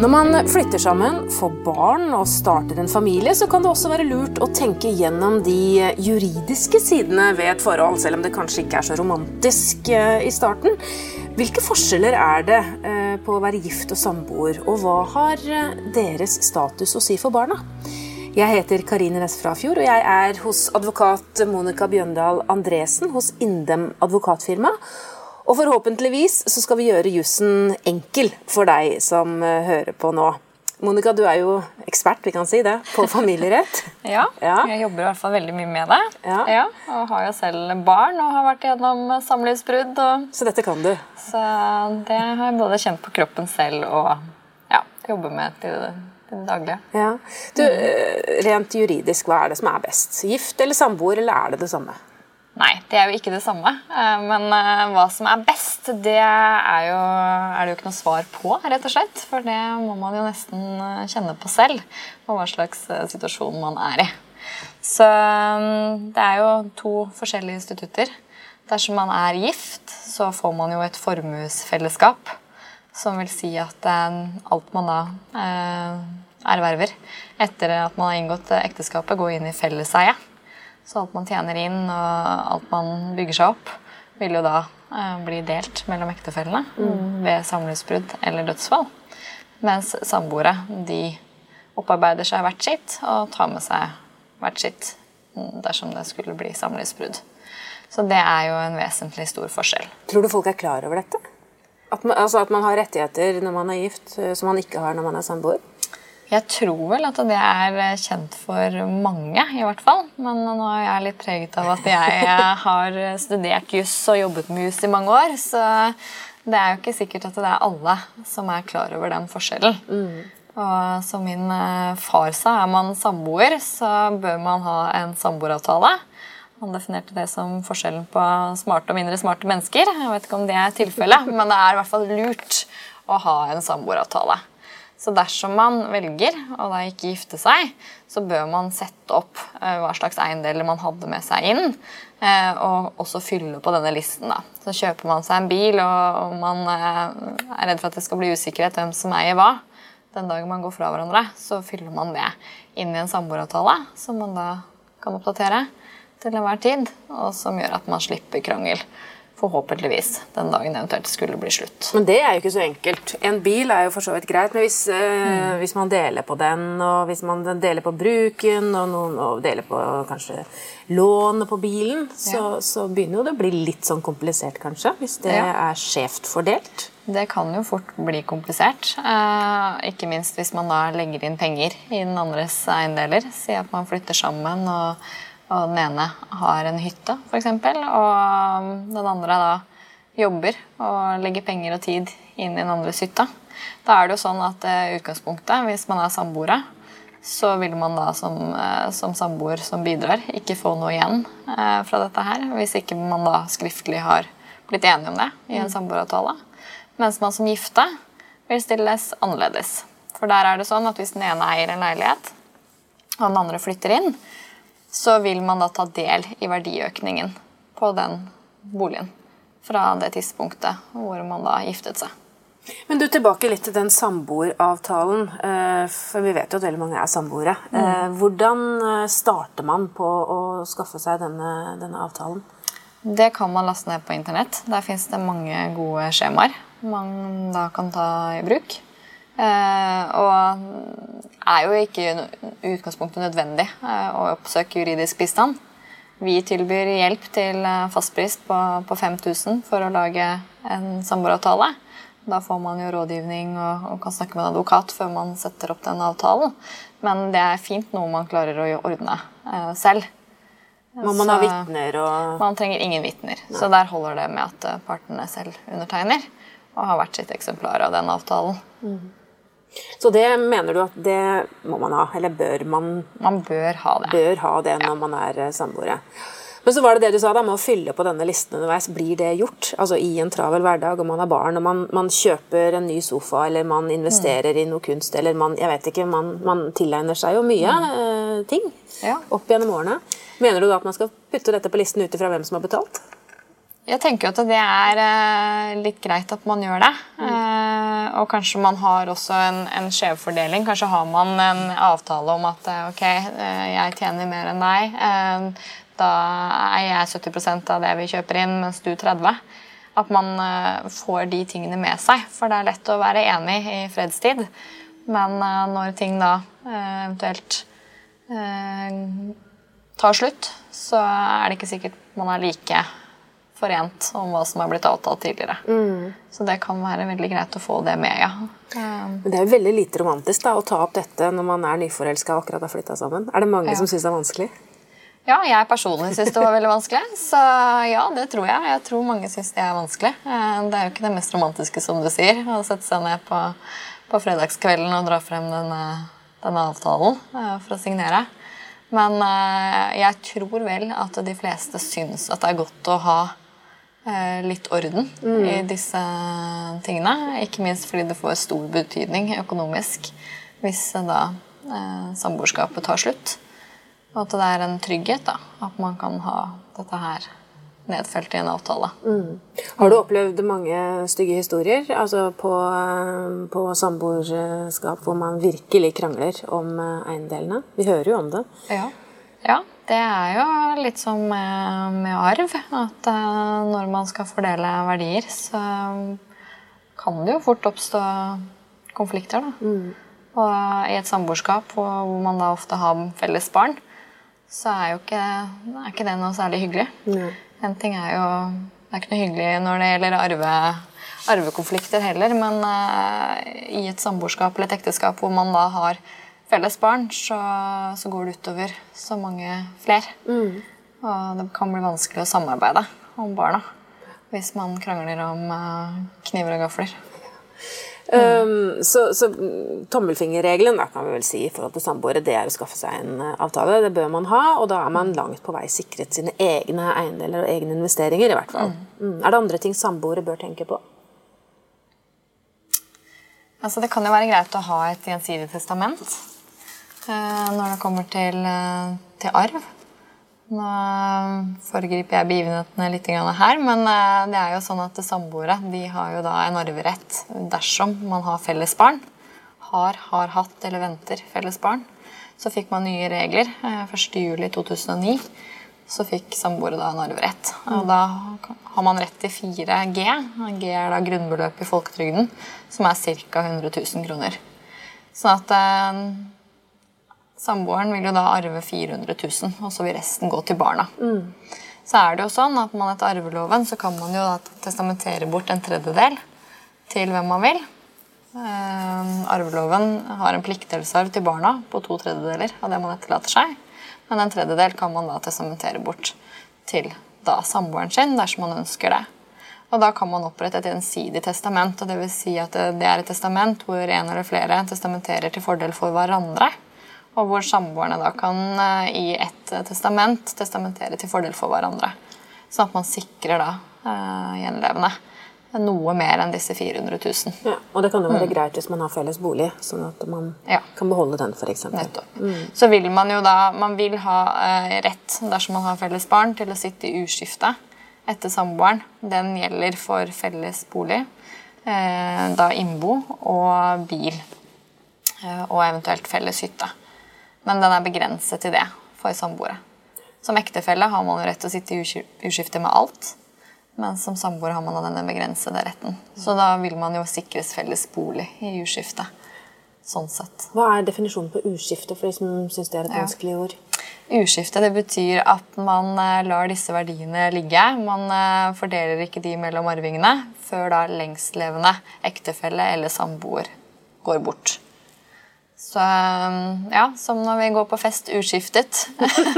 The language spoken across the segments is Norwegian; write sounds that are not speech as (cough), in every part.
Når man flytter sammen, får barn og starter en familie, så kan det også være lurt å tenke gjennom de juridiske sidene ved et forhold, selv om det kanskje ikke er så romantisk eh, i starten. Hvilke forskjeller er det eh, på å være gift og samboer, og hva har eh, deres status å si for barna? Jeg heter Karine Næss Frafjord, og jeg er hos advokat Monica Bjøndal Andresen hos Indem advokatfirma. Og forhåpentligvis så skal vi gjøre jussen enkel for deg som eh, hører på nå. Monica, du er jo ekspert vi kan si det, på (laughs) familierett. ja, ja, jeg jobber i hvert fall veldig mye med det. Ja. ja. og har jo selv barn og har vært gjennom samlivsbrudd. Og... Så dette kan du? Så det har jeg både kjent på kroppen selv og ja, jobber med til det daglige. Ja. Du, eh, rent juridisk, hva er det som er best? Gift eller samboer, eller er det det samme? Nei, det er jo ikke det samme. Eh, men eh, hva som er best, det er, jo, er det jo ikke noe svar på, rett og slett. For det må man jo nesten eh, kjenne på selv, på hva slags situasjon man er i. Så det er jo to forskjellige institutter. Dersom man er gift, så får man jo et formuesfellesskap. Som vil si at alt man da erverver etter at man har inngått ekteskapet, går inn i felleseie. Så alt man tjener inn og alt man bygger seg opp, vil jo da eh, bli delt mellom ektefellene mm. ved samlivsbrudd eller dødsfall. Mens samboere de opparbeider seg hvert sitt og tar med seg hvert sitt dersom det skulle bli samlivsbrudd. Så det er jo en vesentlig stor forskjell. Tror du folk er klar over dette? At man, altså at man har rettigheter når man er gift, eh, som man ikke har når man er samboer? Jeg tror vel at det er kjent for mange, i hvert fall. Men nå er jeg litt preget av at jeg eh, har studert juss og jobbet med juss i mange år. Så det er jo ikke sikkert at det er alle som er klar over den forskjellen. Mm. Og som min eh, far sa, er man samboer, så bør man ha en samboeravtale. Han definerte det som forskjellen på smarte og mindre smarte mennesker. Jeg vet ikke om det er tilfellet, men det er i hvert fall lurt å ha en samboeravtale. Så dersom man velger å da ikke gifte seg, så bør man sette opp eh, hva slags eiendeler man hadde med seg inn, eh, og også fylle på denne listen. da. Så kjøper man seg en bil, og man eh, er redd for at det skal bli usikkerhet hvem som eier hva, den dagen man går fra hverandre, så fyller man det inn i en samboeravtale, som man da kan oppdatere til enhver tid, og som gjør at man slipper krangel Forhåpentligvis. Den dagen eventuelt skulle bli slutt. Men det er jo ikke så enkelt. En bil er jo for så vidt greit, men hvis, eh, mm. hvis man deler på den, og hvis man deler på bruken, og noen og deler på kanskje lånet på bilen, så, ja. så, begynner jo det å bli litt sånn komplisert, kanskje. Hvis det ja. er skjevt fordelt. Det kan jo fort bli komplisert. Eh, ikke minst hvis man da legger inn penger i den andres eiendeler. Si at man flytter sammen. og og den ene har en hytte, f.eks., og den andre da jobber og legger penger og tid inn i den andres hytte. Da er det jo sånn at uh, utgangspunktet, hvis man er samboere, så vil man da som, uh, som samboer som bidrar, ikke få noe igjen uh, fra dette her. Hvis ikke man da skriftlig har blitt enige om det i en mm. samboeravtale. Mens man som gifte vil stilles annerledes. For der er det sånn at hvis den ene eier en leilighet, og den andre flytter inn, så vil man da ta del i verdiøkningen på den boligen fra det tidspunktet hvor man da giftet seg. Men du, Tilbake litt til den samboeravtalen. Eh, for Vi vet jo at veldig mange er samboere. Mm. Eh, hvordan eh, starter man på å skaffe seg denne, denne avtalen? Det kan man laste ned på internett. Der fins det mange gode skjemaer man da kan ta i bruk. Og er jo ikke i utgangspunktet nødvendig eh, å oppsøke juridisk bistand. Vi tilbyr hjelp til eh, fastpris på, på 5000 for å lage en samboeravtale. Da får man jo rådgivning og, og, kan snakke med en advokat før man setter opp den avtalen. Men det er fint noe man klarer å ordne eh, selv. Må man så, ha vitner og Man trenger ingen vitner. Så der holder det med at eh, partene selv undertegner og har hvert sitt eksemplar av den avtalen. Mm. Så det mener du at det må man ha, eller bør man Man bør ha det. Bør ha det når ja. man er eh, samboere. Men så var det det du sa da, med å fylle på denne listen underveis. Blir det gjort? Altså I en travel hverdag, og man har barn, og man, man kjøper en ny sofa, eller man investerer mm. i noe kunst, eller man jeg vet ikke, man, man tilegner seg jo mye mm. eh, ting ja. opp gjennom årene. Mener du da at man skal putte dette på listen ut ifra hvem som har betalt? Jeg tenker at det er eh, litt greit at man gjør det. Mm. Eh, og kanskje man har også en, en skjevfordeling. Kanskje har man en avtale om at eh, ok, jeg tjener mer enn deg. Da er jeg 70% av det vi kjøper inn, mens du 30 At man får de tingene med seg. For det er lett å være enig i fredstid. Men når ting da eventuelt tar slutt, så er det ikke sikkert man er like forent om hva som er blitt avtalt tidligere. Mm. Så det kan være veldig greit å få det med, ja. Men det er jo veldig lite romantisk da, å ta opp dette når man er nyforelska og akkurat har flytta sammen. Er det mange ja. som syns det er vanskelig? Ja, jeg personlig syns det var veldig vanskelig. Så ja, det tror jeg. Jeg tror mange syns det er vanskelig. Eh, det er jo ikke det mest romantiske, som du sier, å sette seg ned på, på fredagskvelden og dra frem denne, denne avtalen eh, for å signere. Men eh, jeg tror vel at de fleste syns at det er godt å ha Eh, litt orden mm. i disse tingene. Ikke minst fordi det får stor betydning økonomisk hvis da eh, samboerskapet tar slutt. Og at det er en trygghet da, at man kan ha dette her nedfelt i en avtale. Mm. Har du opplevd mange stygge historier altså på, eh, på samboerskap hvor man virkelig krangler om eh, eiendelene? Vi hører jo om det. Ja. Ja. Det er jo litt som med, med arv. At uh, når man skal fordele verdier, så kan det jo fort oppstå konflikter. Da. Mm. Og i et samboerskap hvor man da ofte har felles barn, så er jo ikke, er ikke det noe særlig hyggelig. Mm. En ting er jo Det er ikke noe hyggelig når det gjelder arve, arvekonflikter heller, men uh, i et samboerskap eller et ekteskap hvor man da har felles barn, så, så, går det utover så mange flere. Mm. Og det kan bli vanskelig å samarbeide om barna hvis man krangler om uh, kniver og gafler. Mm. Um, så, så tommelfingerregelen da, kan vi vel si i forhold til samboere, det er å skaffe seg en uh, avtale. Det bør man ha, og da er man langt på vei sikret sine egne eiendeler og egne investeringer. i hvert fall. Mm. Mm. Er det andre ting samboere bør tenke på? Altså, det kan jo være greit å ha et gjensidig testament. Eh, når det kommer til, eh, til arv. Nå foregriper jeg begivenhetene litt her, men eh, det er jo sånn at samboere de har jo da en arverett dersom man har felles barn. Har, har hatt eller venter felles barn. Så fikk man nye regler 1.7.2009. Så fikk samboere da en arverett. Og da har man rett til 4G. G er da grunnbeløpet i folketrygden, som er ca. 100 000 kroner. Sånn at Samboeren vil jo da arve 400 000, og så vil resten gå til barna. Mm. Så er det jo sånn at man etter arveloven så kan man jo testamentere bort en tredjedel til hvem man vil. Eh, arveloven har en pliktdelsarv til barna på to tredjedeler av det man etterlater seg. Men en tredjedel kan man da testamentere bort til da samboeren sin dersom man ønsker det. Og da kan man opprette et gjensidig testament. og det vil Si at det er et testament hvor en eller flere testamenterer til fordel for hverandre og hvor samboerne da kan eh, i ett testament testamentere til fordel for hverandre. Sånn at man sikrer da uh, gjenlevende noe mer enn disse 400 000. Ja, og det kan jo være mm. greit hvis man har felles bolig, sånn at man ja. kan beholde den f.eks. Mm. Så vil man jo da man vil ha uh, rett, dersom man har felles barn, til å sitte i uskifte etter samboeren. Den gjelder for felles bolig, uh, da innbo og bil. og eventuelt felles hytte. Men den er begrenset til det for samboere. Som ektefelle har man rett til å sitte i uskifte med alt. Men som samboer har man denne begrensede retten. Så da vil man jo sikres felles bolig i uskifte. Sånn sett. Hva er definisjonen på uskifte for de som syns det er et vanskelig ord? Uskifte det betyr at man eh, lar disse verdiene ligge. Man eh, fordeler ikke de mellom arvingene før da lengstlevende ektefelle eller samboer går bort. Så um, ja, som når vi går på fest uskiftet.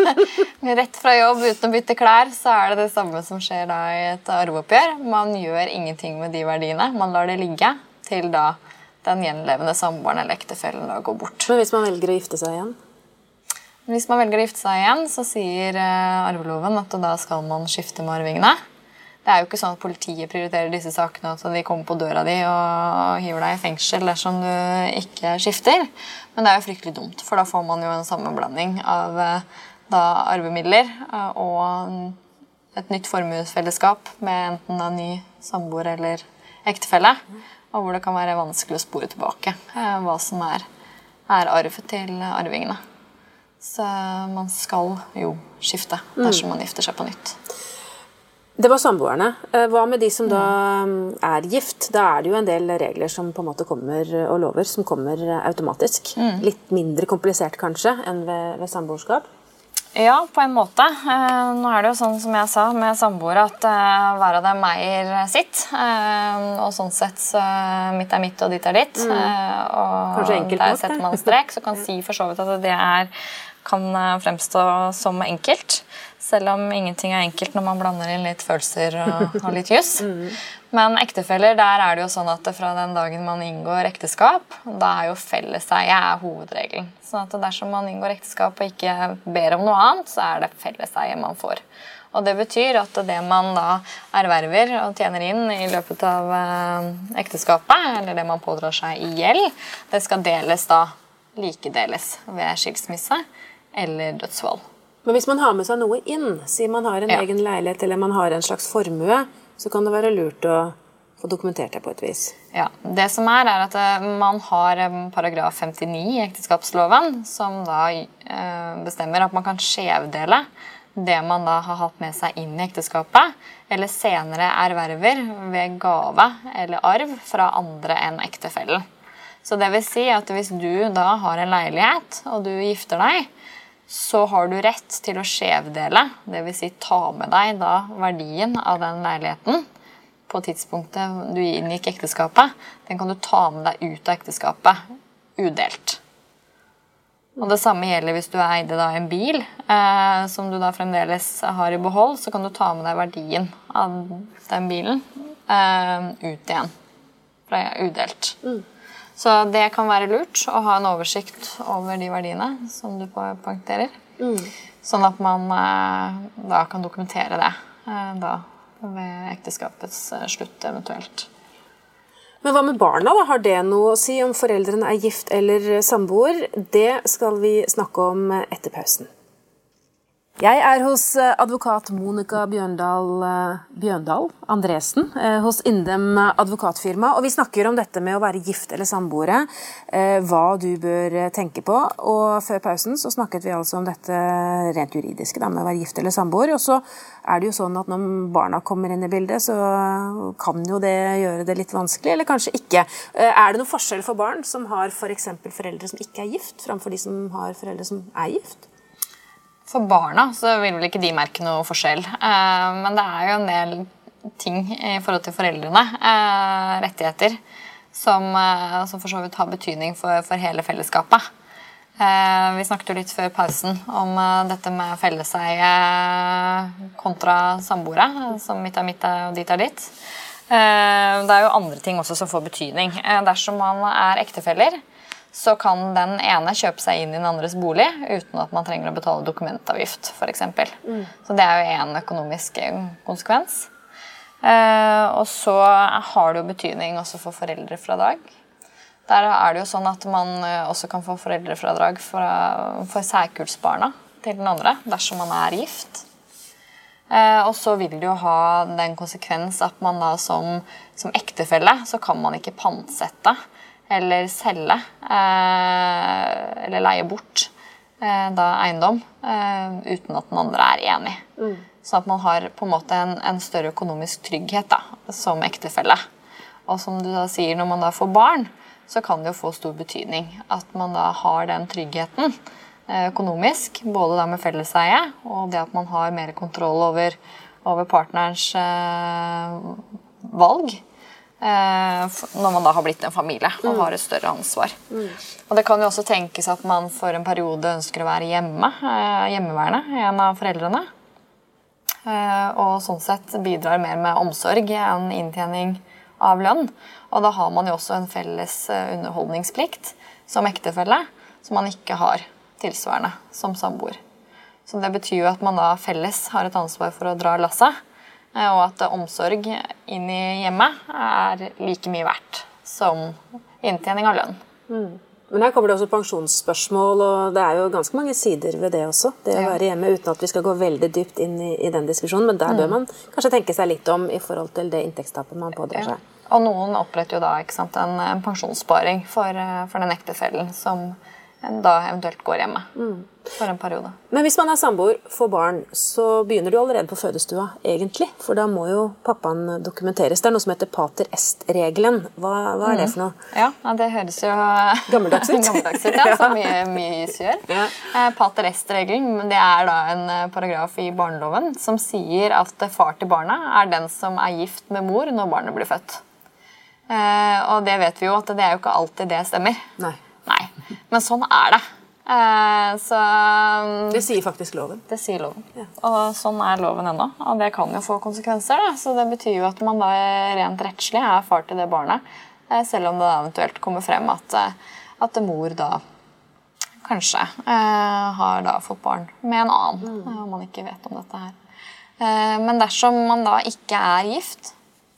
(laughs) Rett fra jobb uten å bytte klær, så er det det samme som skjer da i et arveoppgjør. Man gjør ingenting med de verdiene. Man lar det ligge til da den gjenlevende samboeren eller ektefellen da går bort. Men hvis man velger å gifte seg igjen? Hvis man velger å gifte seg igjen, så sier uh, arveloven at da skal man skifte med arvingene. Det er jo ikke sånn at politiet prioriterer disse sakene, så de kommer på døra di og hiver deg i fengsel dersom du ikke skifter. Men det er jo fryktelig dumt, for da får man jo en sammenblanding av eh, da, arvemidler eh, og et nytt formuesfellesskap med enten en ny samboer eller ektefelle. Og hvor det kan være vanskelig å spore tilbake eh, hva som er, er arv til arvingene. Så man skal jo skifte dersom man gifter seg på nytt. Det var samboerne. Eh, hva med de som da mm, er gift? Da er det jo en del regler som på en måte kommer, og lover som kommer automatisk. Litt mindre komplisert kanskje enn ved, ved samboerskap? Ja, på en måte. Eh, nå er det jo sånn som jeg sa med samboere at eh, hver av dem eier sitt. Eh, og sånn sett så mitt er mitt, og ditt er ditt. Mm. og Kanskje enkelt nok, Der setter man strek, (laughs) så kan si for så vidt at det er, kan eh, fremstå som enkelt. Selv om ingenting er enkelt når man blander inn litt følelser og, (laughs) og litt juss. Men ektefeller, der er det jo sånn at fra den dagen man inngår ekteskap, da er jo felleseie er hovedregelen. Sånn at dersom man inngår ekteskap og ikke ber om noe annet, så er det felleseie man får. Og det betyr at det man da erverver og tjener inn i løpet av eh, ekteskapet, eller det man pådrar seg i gjeld, det skal deles da likedeles ved skilsmisse eller dødsfall. Men hvis man har med seg noe inn, si man har en Ja. egen leilighet eller man har en slags formue, så kan det være lurt å få dokumentert det på et vis. Ja, Det som er, er at eh, man har eh, paragraf 59 i ekteskapsloven, som da eh, bestemmer at man kan skjevdele det man da har hatt med seg inn i ekteskapet, eller senere erverver ved gave eller arv fra andre enn ektefellen. Så det vil si at hvis du da har en leilighet, og du gifter deg, så har du rett til å skjevdele, dvs. Si ta med deg da verdien av den leiligheten på tidspunktet du inngikk ekteskapet, den kan du ta med deg ut av ekteskapet udelt. Og Det samme gjelder hvis du eide da en bil eh, som du da fremdeles har i behold. Så kan du ta med deg verdien av den bilen eh, ut igjen. Fra udelt. Så det kan være lurt å ha en oversikt over de verdiene som du poengterer. poengterer. Sånn at man eh, da kan dokumentere det eh, da ved ekteskapets eh, slutt eventuelt. Men hva med barna? da? Har det noe å si om foreldrene er gift eller samboer? Det skal vi snakke om etter pausen. Jeg er hos eh, advokat Monica Bjørndal, eh, Bjørndal Andresen eh, hos Indem advokatfirma. Og vi snakker om dette med å være gift eller samboere, hva du bør tenke på. Og før pausen så snakket vi altså om dette rent juridiske, da, med å være gift eller samboer. Og så er det jo sånn at når barna kommer inn i bildet, så kan jo det gjøre det litt vanskelig, eller kanskje ikke. Er det noen forskjell for barn som har f.eks. foreldre som ikke er gift, framfor de som har foreldre som er gift? For barna så vil vel ikke de merke noe forskjell. Eh, men det er jo en del ting i forhold til foreldrene, eh, rettigheter, som, eh, som for så vidt har betydning for, for hele fellesskapet. Vi snakket jo litt før pausen om dette med felleseie kontra samboere, som mitt er mitt og ditt er ditt. Det er jo andre ting også som får betydning. Dersom man er ektefeller, så kan den ene kjøpe seg inn i den andres bolig uten at man trenger å betale dokumentavgift, f.eks. Mm. Så det er jo én økonomisk eh, konsekvens. Eh, og så har det jo betydning også for foreldrefradrag. Der er det jo sånn at man eh, også kan få foreldrefradrag for, for særkullsbarna til den andre dersom man er gift. Eh, og så vil det jo ha den konsekvens at man da som, som ektefelle så kan man ikke pantsette eller selge eh, eller leie bort eh, da eiendom eh, uten at den andre er enig. Så at man har på en måte en, en større økonomisk trygghet da, som ektefelle. Og som du da sier, når man da får barn, så kan det jo få stor betydning at man da har den tryggheten økonomisk, både da med felleseie og det at man har mer kontroll over, over partnerens eh, valg. Eh, når man da har blitt en familie og har et større ansvar. Og det kan jo også tenkes at man for en periode ønsker å være hjemme, eh, hjemmeværende, en av foreldrene. Eh, og sånn sett bidrar mer med omsorg enn inntjening av lønn. Og da har man jo også en felles underholdningsplikt som ektefelle, som man ikke har tilsvarende som samboer. Så det betyr jo at man da felles har et ansvar for å dra lasset, og at eh, omsorg inn i hjemmet er like mye verdt som inntjening av lønn. Men her kommer det også pensjonsspørsmål, og det er jo ganske mange sider ved det også. Det å være hjemme uten at vi skal gå veldig dypt inn i, i den diskusjonen. Men der bør man kanskje tenke seg litt om i forhold til det inntektstapet man pådrar Ja. seg. Og noen oppretter jo da sant, en, en pensjonssparing for, eh, for den ektefellen som en da eventuelt går hjemme for en periode. Men hvis man er samboer, får barn, så begynner du allerede på fødestua, egentlig. For da må jo pappaen dokumenteres. Det er noe som heter pater est-regelen. Hva, hva er det for noe? Ja, det høres jo (laughs) Gammeldags ut. (laughs) Gammeldags ut, ja, som mye, mye gjør. (laughs) Ja. Eh, Pater est-regelen det er da en eh, paragraf i barneloven som sier at eh, far til barna er den som er gift med mor når barnet blir født. Og det vet vi jo at det er jo ikke alltid det stemmer. Nei. Men sånn er det. Eh, så Det sier faktisk loven. det sier loven. Og sånn er loven ennå. Og det kan jo få konsekvenser. Da. Så det betyr jo at man da rent rettslig er far til det barnet. eh, Selv om det da eventuelt kommer frem at, eh, at mor da kanskje eh, har da fått barn med en annen. Mm. Om man ikke vet om dette her. Eh, men dersom man da ikke er gift,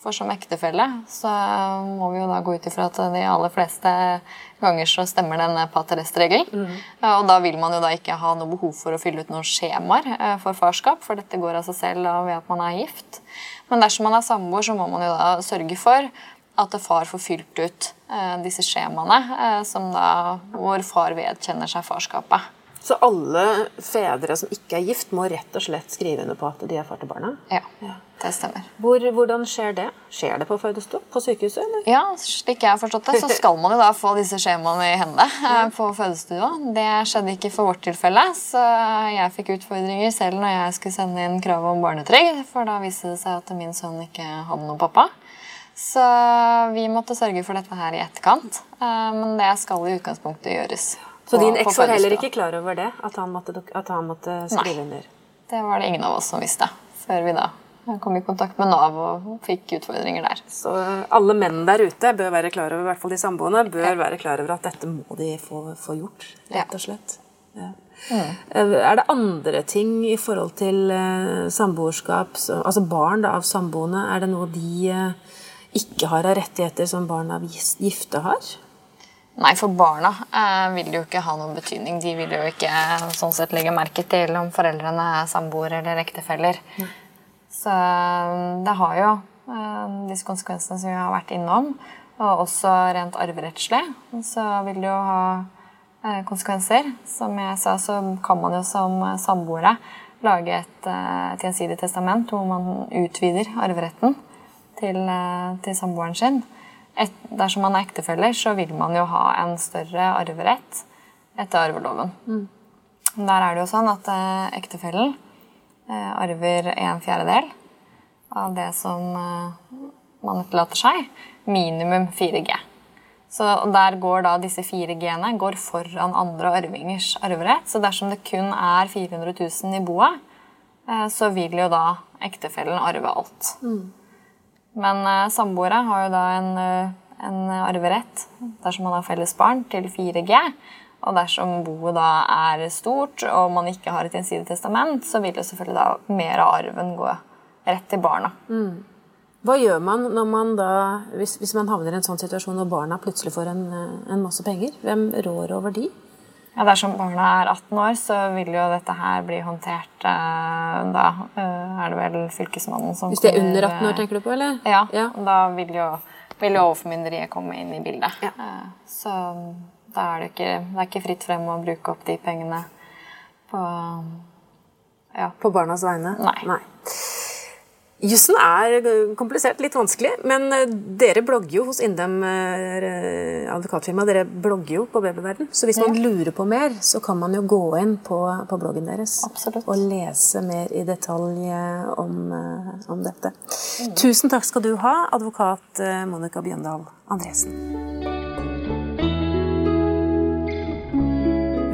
for som ektefelle, så må vi jo da gå ut ifra at de aller fleste ganger så stemmer den pater est-regelen. Mm. Og da vil man jo da ikke ha noe behov for å fylle ut noen skjemaer eh, for farskap, for dette går av seg selv og ved at man er gift. Men dersom man er samboer, så må man jo da sørge for at far får fylt ut eh, disse skjemaene, eh, som da, hvor far vedkjenner seg farskapet. Så alle fedre som ikke er gift, må rett og slett skrive under på at de er far til barna? Ja, det stemmer. Hvor, hvordan skjer det? Skjer det på fødestua? På sykehuset, eller? Ja, slik jeg har forstått det, så skal man jo da få disse skjemaene i hendene (laughs) eh, på fødestua. Det skjedde ikke for vårt tilfelle, så jeg fikk utfordringer selv når jeg skulle sende inn krav om barnetrygd, for da viste det seg at min sønn ikke hadde noen pappa. Så vi måtte sørge for dette her i etterkant, eh, men det skal i utgangspunktet gjøres. Så din eks var heller ikke klar over det? At han måtte, at han måtte skrive under? Det var det ingen av oss som visste, før vi da kom i kontakt med Nav og fikk utfordringer der. Så alle menn der ute bør være klar over, i hvert fall de samboende, bør være klar over at dette må de få, få gjort, rett og slett. Ja. Mm. Er det andre ting i forhold til eh, samboerskap, altså barn da, av samboende, er det noe de eh, ikke har av rettigheter som barn av gifte har? Nei, for barna eh, vil det jo ikke ha noen betydning. De vil jo ikke eh, sånn sett legge merke til om foreldrene er samboere eller ektefeller. Så eh, det har jo eh, disse konsekvensene som vi har vært innom. Og også rent arverettslig så vil det jo ha eh, konsekvenser. Som jeg sa, så kan man jo som samboere lage et, eh, et gjensidig testament hvor man utvider arveretten til, til samboeren sin. Et, dersom man er ektefeller, så vil man jo ha en større arverett etter arveloven. Der er det jo sånn at eh, ektefellen eh, arver en fjerdedel av det som eh, man etterlater seg. Minimum 4G. Så Der går da disse 4G-ene går foran andre arvingers arverett. Så dersom det kun er 400 000 i boet, eh, så vil jo da ektefellen arve alt. Men uh, samboere har jo da en, uh, en arverett dersom man har felles barn til 4G. Og dersom boet da er stort og man ikke har et gjensidig testament, så vil jo selvfølgelig da mer av arven gå rett til barna. Hva gjør man når man da, hvis, hvis man havner i en sånn situasjon og barna plutselig får en, eh, en masse penger? Hvem rår over de? Ja, dersom barna er 18 år, så vil jo dette her bli håndtert eh, Da eh, er det vel Fylkesmannen som Hvis de er under 18 år, eh, tenker du på? eller? Ja, Ja. da vil jo, vil jo overformynderiet komme inn i bildet. Ja. Så da er det ikke, det er ikke fritt frem å bruke opp de pengene på Ja. På barnas vegne? Nei. Jussen er eh, komplisert, litt vanskelig, men eh, dere blogger jo hos Indem eh, advokatfirma. Dere blogger jo på Babyverden, så hvis man lurer på mer, så kan man jo gå inn på, på bloggen deres Absolutt. og lese mer i detalj om, om dette. Tusen takk skal du ha, advokat Monica Bjøndal Andresen.